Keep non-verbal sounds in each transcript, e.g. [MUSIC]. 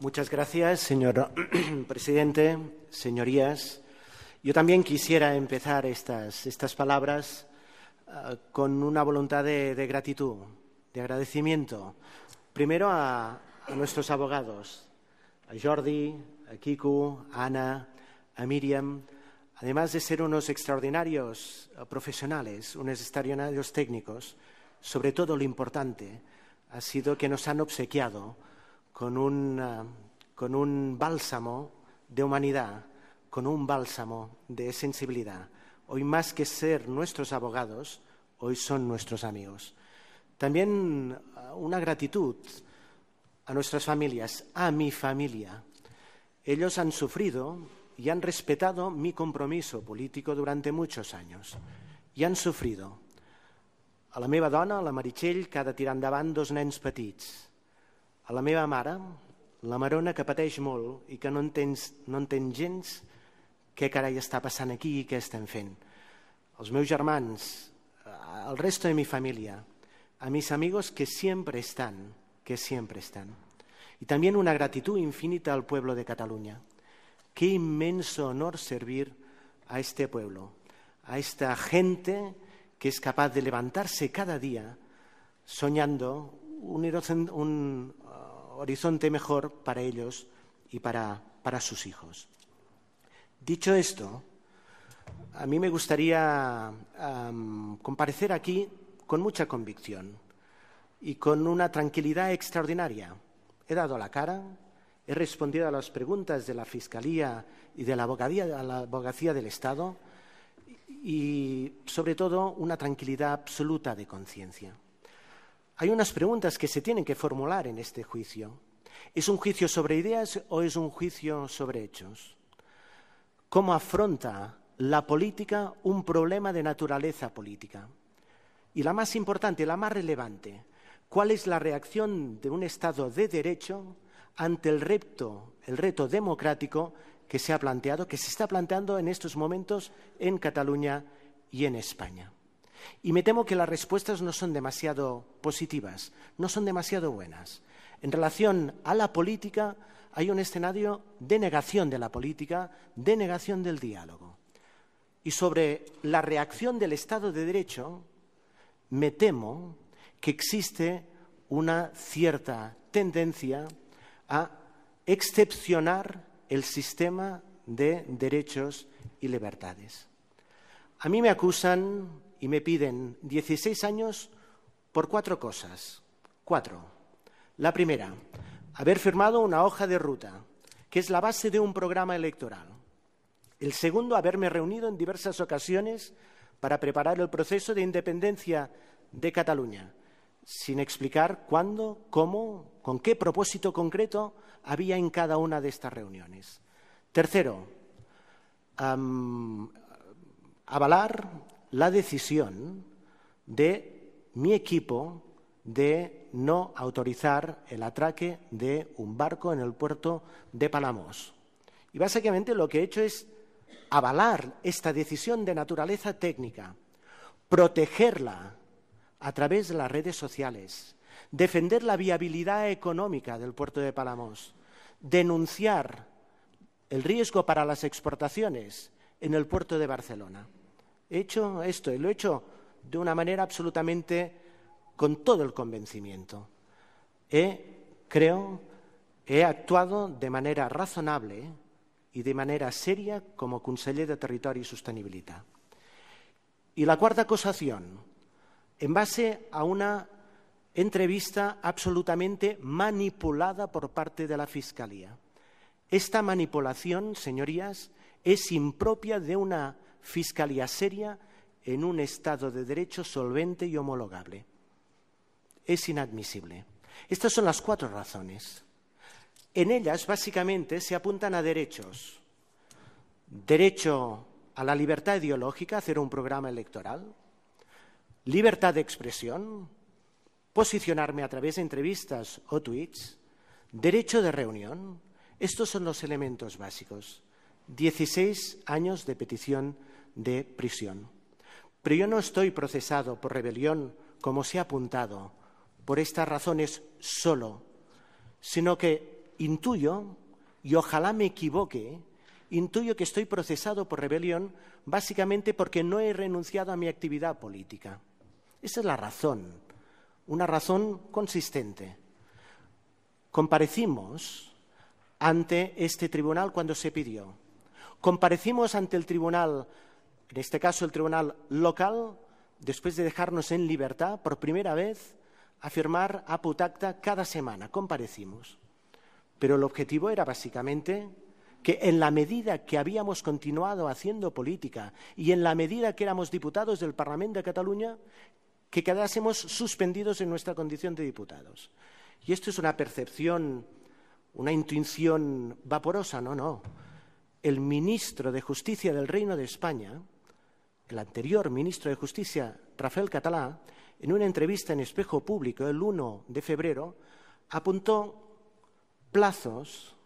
Muchas gracias, señor [CLEARS THROAT] presidente, señorías. Yo también quisiera empezar estas, estas palabras uh, con una voluntad de, gratitud, de agradecimiento. Primero a, a, nuestros abogados, a Jordi, a Kiku, a Ana, a Miriam, además de ser unos extraordinarios profesionales, unos extraordinarios técnicos, sobre todo lo importante ha sido que nos han obsequiado con un, uh, con un bálsamo de humanidad, con un bálsamo de sensibilidad. Hoy más que ser nuestros abogados, hoy son nuestros amigos. También uh, una gratitud a nuestras familias, a mi familia. Ellos han sufrido y han respetado mi compromiso político durante muchos años i han sofrido. A la meva dona, la Meritxell, que ha dos nens petits, a la meva mare, la Marona, que pateix molt i que no entén, no entén gens què carai està passant aquí i què estem fent. Els meus germans, al resto de mi família, a mis amigos que siempre están, que siempre están. Y también una gratitud infinita al pueblo de Cataluña. Qué inmenso honor servir a este pueblo, a esta gente que es capaz de levantarse cada día soñando un, un horizonte mejor para ellos y para, para sus hijos. Dicho esto, a mí me gustaría um, comparecer aquí con mucha convicción y con una tranquilidad extraordinaria. He dado la cara, he respondido a las preguntas de la Fiscalía y de la abogacía del Estado y, sobre todo, una tranquilidad absoluta de conciencia. Hay unas preguntas que se tienen que formular en este juicio. ¿Es un juicio sobre ideas o es un juicio sobre hechos? ¿Cómo afronta la política un problema de naturaleza política? Y la más importante, la más relevante, ¿cuál es la reacción de un Estado de derecho ante el reto, el reto democrático que se ha planteado, que se está planteando en estos momentos en Cataluña y en España? Y me temo que las respuestas no son demasiado positivas, no son demasiado buenas. En relación a la política hay un escenario de negación de la política, de negación del diálogo. Y sobre la reacción del Estado de Derecho, me temo que existe una cierta tendencia a excepcionar el sistema de derechos y libertades. A mí me acusan y me piden 16 años por cuatro cosas. Cuatro. La primera, haber firmado una hoja de ruta, que es la base de un programa electoral. El segundo, haberme reunido en diversas ocasiones para preparar el proceso de independencia de Cataluña, sin explicar cuándo, cómo, con qué propósito concreto había en cada una de estas reuniones. Tercero, avalar la decisión de mi equipo de no autorizar el atraque de un barco en el puerto de Palamos. Y básicamente lo que he hecho es avalar esta decisión de naturaleza técnica, protegerla a través de las redes sociales, defender la viabilidad económica del puerto de Palamos, denunciar el riesgo para las exportaciones en el puerto de Barcelona. He hecho esto y lo he hecho de una manera absolutamente con todo el convencimiento. He, creo, he actuado de manera razonable y de manera seria como conseller de Territori y Sostenibilitat. Y la cuarta acusación, en base a una entrevista absolutamente manipulada por parte de la Fiscalía. Esta manipulación, señorías, es impropia de una fiscalía seria en un Estado de Derecho solvente y homologable. Es inadmisible. Estas son las cuatro razones. En ellas, básicamente, se apuntan a derechos. Derecho a la libertad ideológica, hacer un programa electoral. Libertad de expresión, posicionarme a través de entrevistas o tweets. Derecho de reunión. Estos son los elementos básicos. Dieciséis años de petición de prisión. Pero yo no estoy procesado por rebelión, como se ha apuntado, por estas razones solo, sino que intuyo, y ojalá me equivoque, intuyo que estoy procesado por rebelión básicamente porque no he renunciado a mi actividad política. Esa es la razón, una razón consistente. Comparecimos ante este tribunal cuando se pidió. Comparecimos ante el tribunal, en este caso el tribunal local, después de dejarnos en libertad por primera vez a firmar a Putacta cada semana. Comparecimos. Pero el objetivo era básicamente que en la medida que habíamos continuado haciendo política y en la medida que éramos diputados del Parlamento de Cataluña, que quedásemos suspendidos en nuestra condición de diputados. Y esto es una percepción, una intuición vaporosa, no, no. El ministro de Justicia del Reino de España, el anterior ministro de Justicia, Rafael Catalá, en una entrevista en Espejo Público el 1 de febrero, apuntó plazos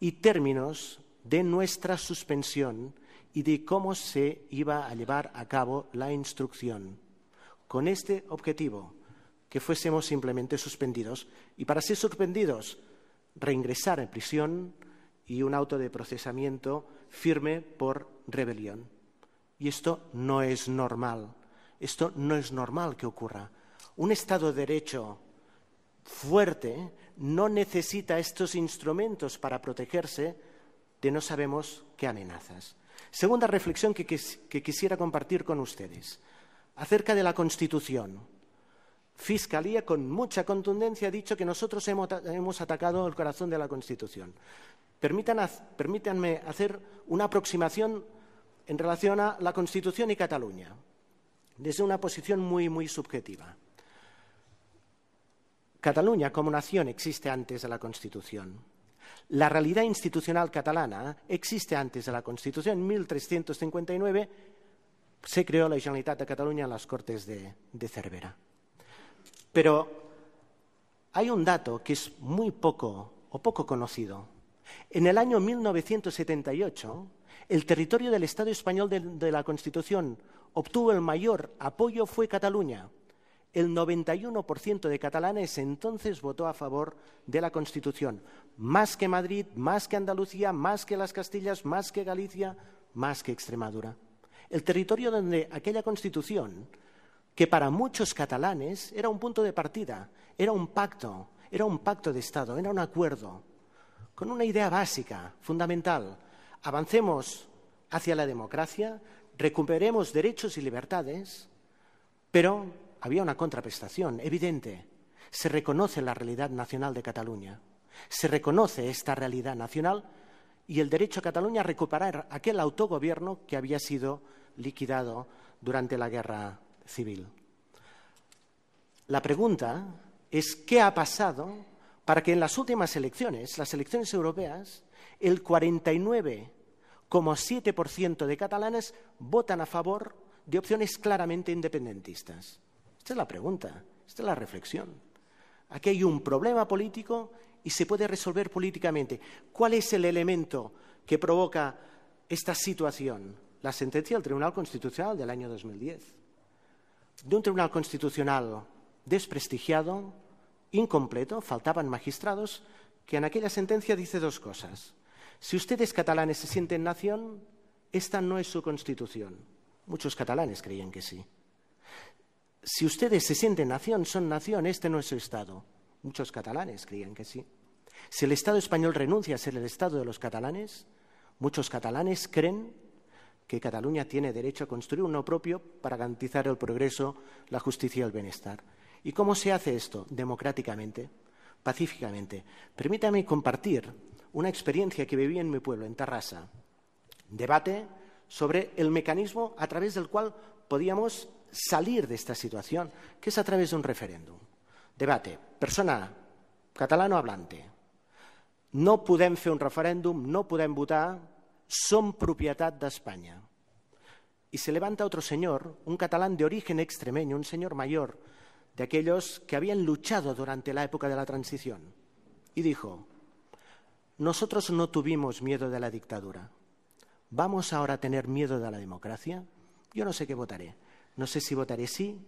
y términos de nuestra suspensión y de cómo se iba a llevar a cabo la instrucción, con este objetivo, que fuésemos simplemente suspendidos. Y para ser suspendidos, reingresar en prisión y un auto de procesamiento firme por rebelión. Y esto no es normal. Esto no es normal que ocurra. Un Estado de Derecho fuerte no necesita estos instrumentos para protegerse de no sabemos qué amenazas. Segunda reflexión que, quisiera compartir con ustedes acerca de la Constitución. Fiscalía, con mucha contundencia, ha dicho que nosotros hemos, atacado el corazón de la Constitución. permítanme hacer una aproximación en relación a la Constitución y Cataluña, desde una posición muy, muy subjetiva. Cataluña como nación existe antes de la Constitución. La realidad institucional catalana existe antes de la Constitución. En 1359 se creó la Generalitat de Cataluña en las Cortes de, de Cervera. Pero hay un dato que es muy poco o poco conocido. En el año 1978, el territorio del Estado español de, la Constitución obtuvo el mayor apoyo fue Cataluña, el 91% de catalanes entonces votó a favor de la Constitución, más que Madrid, más que Andalucía, más que las Castillas, más que Galicia, más que Extremadura. El territorio donde aquella Constitución, que para muchos catalanes era un punto de partida, era un pacto, era un pacto de Estado, era un acuerdo, con una idea básica, fundamental. Avancemos hacia la democracia, recuperemos derechos y libertades, pero había una contraprestación evidente. Se reconoce la realidad nacional de Cataluña. Se reconoce esta realidad nacional y el derecho a Cataluña a recuperar aquel autogobierno que había sido liquidado durante la guerra civil. La pregunta es qué ha pasado para que en las últimas elecciones, las elecciones europeas, el 49,7% de catalanes votan a favor de opciones claramente independentistas. Esta es la pregunta, esta es la reflexión. Aquí hay un problema político y se puede resolver políticamente. ¿Cuál es el elemento que provoca esta situación? La sentencia del Tribunal Constitucional del año 2010. De un Tribunal Constitucional desprestigiado, incompleto, faltaban magistrados, que en aquella sentencia dice dos cosas. Si ustedes catalanes se sienten nación, esta no es su constitución. Muchos catalanes creían que sí. Si ustedes se sienten nación, son nación, este no es su Estado. Muchos catalanes creían que sí. Si el Estado español renuncia a ser el Estado de los catalanes, muchos catalanes creen que Cataluña tiene derecho a construir uno propio para garantizar el progreso, la justicia y el bienestar. ¿Y cómo se hace esto? Democráticamente, pacíficamente. Permítame compartir una experiencia que viví en mi pueblo, en Tarrasa. Debate sobre el mecanismo a través del cual podíamos salir de esta situación, que es a través de un referéndum. Debate. Persona catalano hablante. No podem fer un referéndum, no podem votar, som propietat d'Espanya. Y se levanta otro señor, un catalán de origen extremeño, un señor mayor, de aquellos que habían luchado durante la época de la transición, y dijo, nosotros no tuvimos miedo de la dictadura. ¿Vamos ahora a tener miedo de la democracia? Yo no sé qué votaré. No sé si votaré sí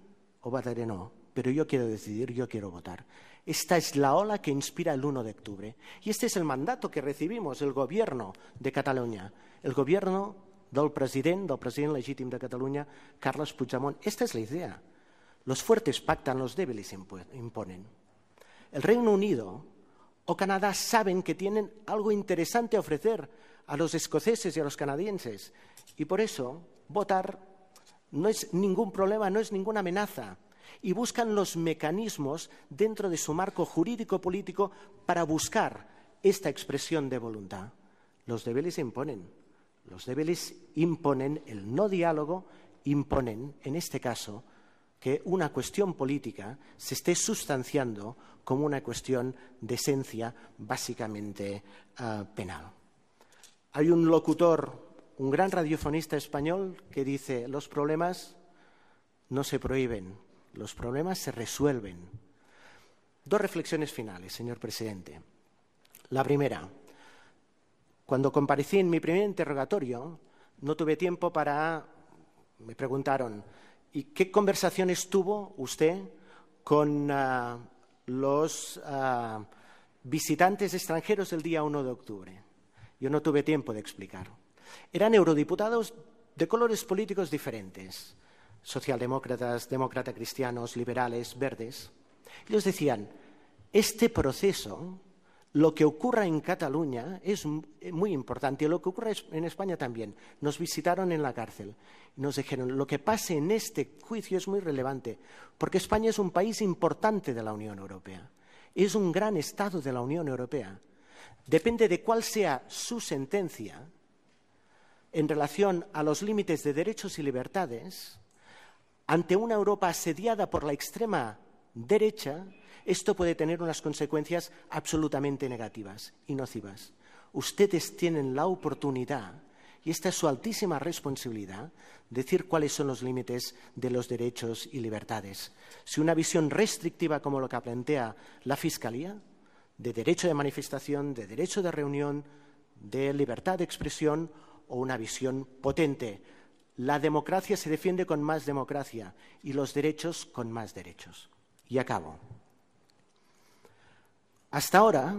o votaré no. pero yo quiero decidir, yo quiero votar. Esta es la ola que inspira el 1 de octubre. Y este es el mandato que recibimos el gobierno de Cataluña, el gobierno del presidente, del presidente legítimo de Cataluña, Carles Puigdemont. Esta es la idea. Los fuertes pactan, los débiles imponen. El Reino Unido o Canadá saben que tienen algo interesante a ofrecer a los escoceses y a los canadienses. Y por eso votar no es ningún problema, no es ninguna amenaza. Y buscan los mecanismos dentro de su marco jurídico-político para buscar esta expresión de voluntad. Los débiles imponen. Los débiles imponen el no diálogo, imponen, en este caso, que una cuestión política se esté sustanciando como una cuestión de esencia básicamente uh, penal. Hay un locutor, un gran radiofonista español, que dice, los problemas no se prohíben, los problemas se resuelven. Dos reflexiones finales, señor presidente. La primera, cuando comparecí en mi primer interrogatorio, no tuve tiempo para... Me preguntaron, ¿y qué conversaciones tuvo usted con uh, los uh, visitantes extranjeros el día 1 de octubre? Yo no tuve tiempo de explicar. Eran eurodiputados de colores políticos diferentes, socialdemócratas, demócratas cristianos, liberales, verdes. Ellos decían, este proceso, lo que ocurra en Cataluña es muy importante y lo que ocurre en España también. Nos visitaron en la cárcel y nos dijeron, lo que pase en este juicio es muy relevante, porque España es un país importante de la Unión Europea, es un gran Estado de la Unión Europea depende de cuál sea su sentencia en relación a los límites de derechos y libertades, ante una Europa asediada por la extrema derecha, esto puede tener unas consecuencias absolutamente negativas y nocivas. Ustedes tienen la oportunidad, y esta es su altísima responsabilidad, decir cuáles son los límites de los derechos y libertades. Si una visión restrictiva como lo que plantea la Fiscalía de derecho de manifestación, de derecho de reunión, de libertad de expresión o una visión potente. La democracia se defiende con más democracia y los derechos con más derechos. Y acabo. Hasta ahora,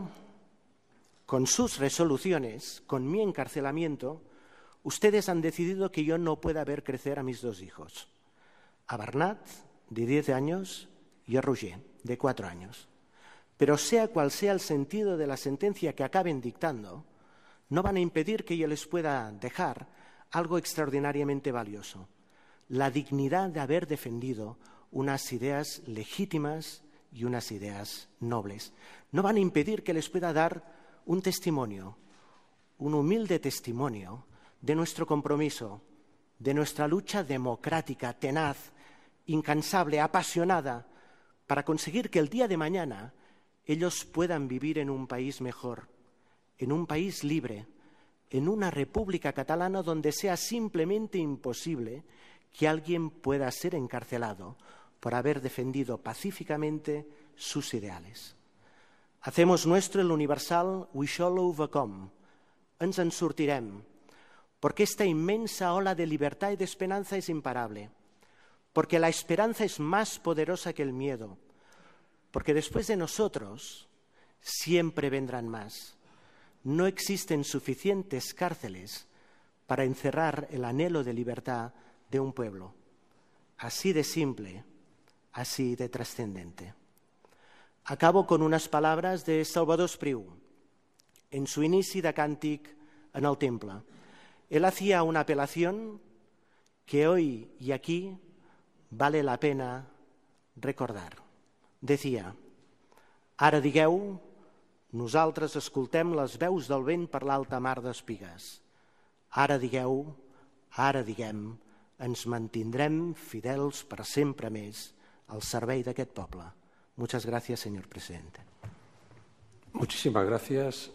con sus resoluciones, con mi encarcelamiento, ustedes han decidido que yo no pueda ver crecer a mis dos hijos, a Bernat, de 10 años, y a Roger, de cuatro años. Pero sea cual sea el sentido de la sentencia que acaben dictando, no van a impedir que yo les pueda dejar algo extraordinariamente valioso, la dignidad de haber defendido unas ideas legítimas y unas ideas nobles. No van a impedir que les pueda dar un testimonio, un humilde testimonio de nuestro compromiso, de nuestra lucha democrática, tenaz, incansable, apasionada, para conseguir que el día de mañana ellos puedan vivir en un país mejor, en un país libre, en una república catalana donde sea simplemente imposible que alguien pueda ser encarcelado por haber defendido pacíficamente sus ideales. Hacemos nuestro el universal We shall overcome. Ens en porque esta inmensa ola de libertad y de esperanza es imparable, porque la esperanza es más poderosa que el miedo, porque después de nosotros siempre vendrán más. No existen suficientes cárceles para encerrar el anhelo de libertad de un pueblo. Así de simple, así de trascendente. Acabo con unas palabras de Salvador Espriu en su inicio de cántic en el temple. Él hacía una apelación que hoy y aquí vale la pena recordar. Decía, ara digueu, nosaltres escoltem les veus del vent per l'alta mar d'espigues. Ara digueu, ara diguem, ens mantindrem fidels per sempre més al servei d'aquest poble. Muchas gracias, señor presidente. Muchísimas gracias.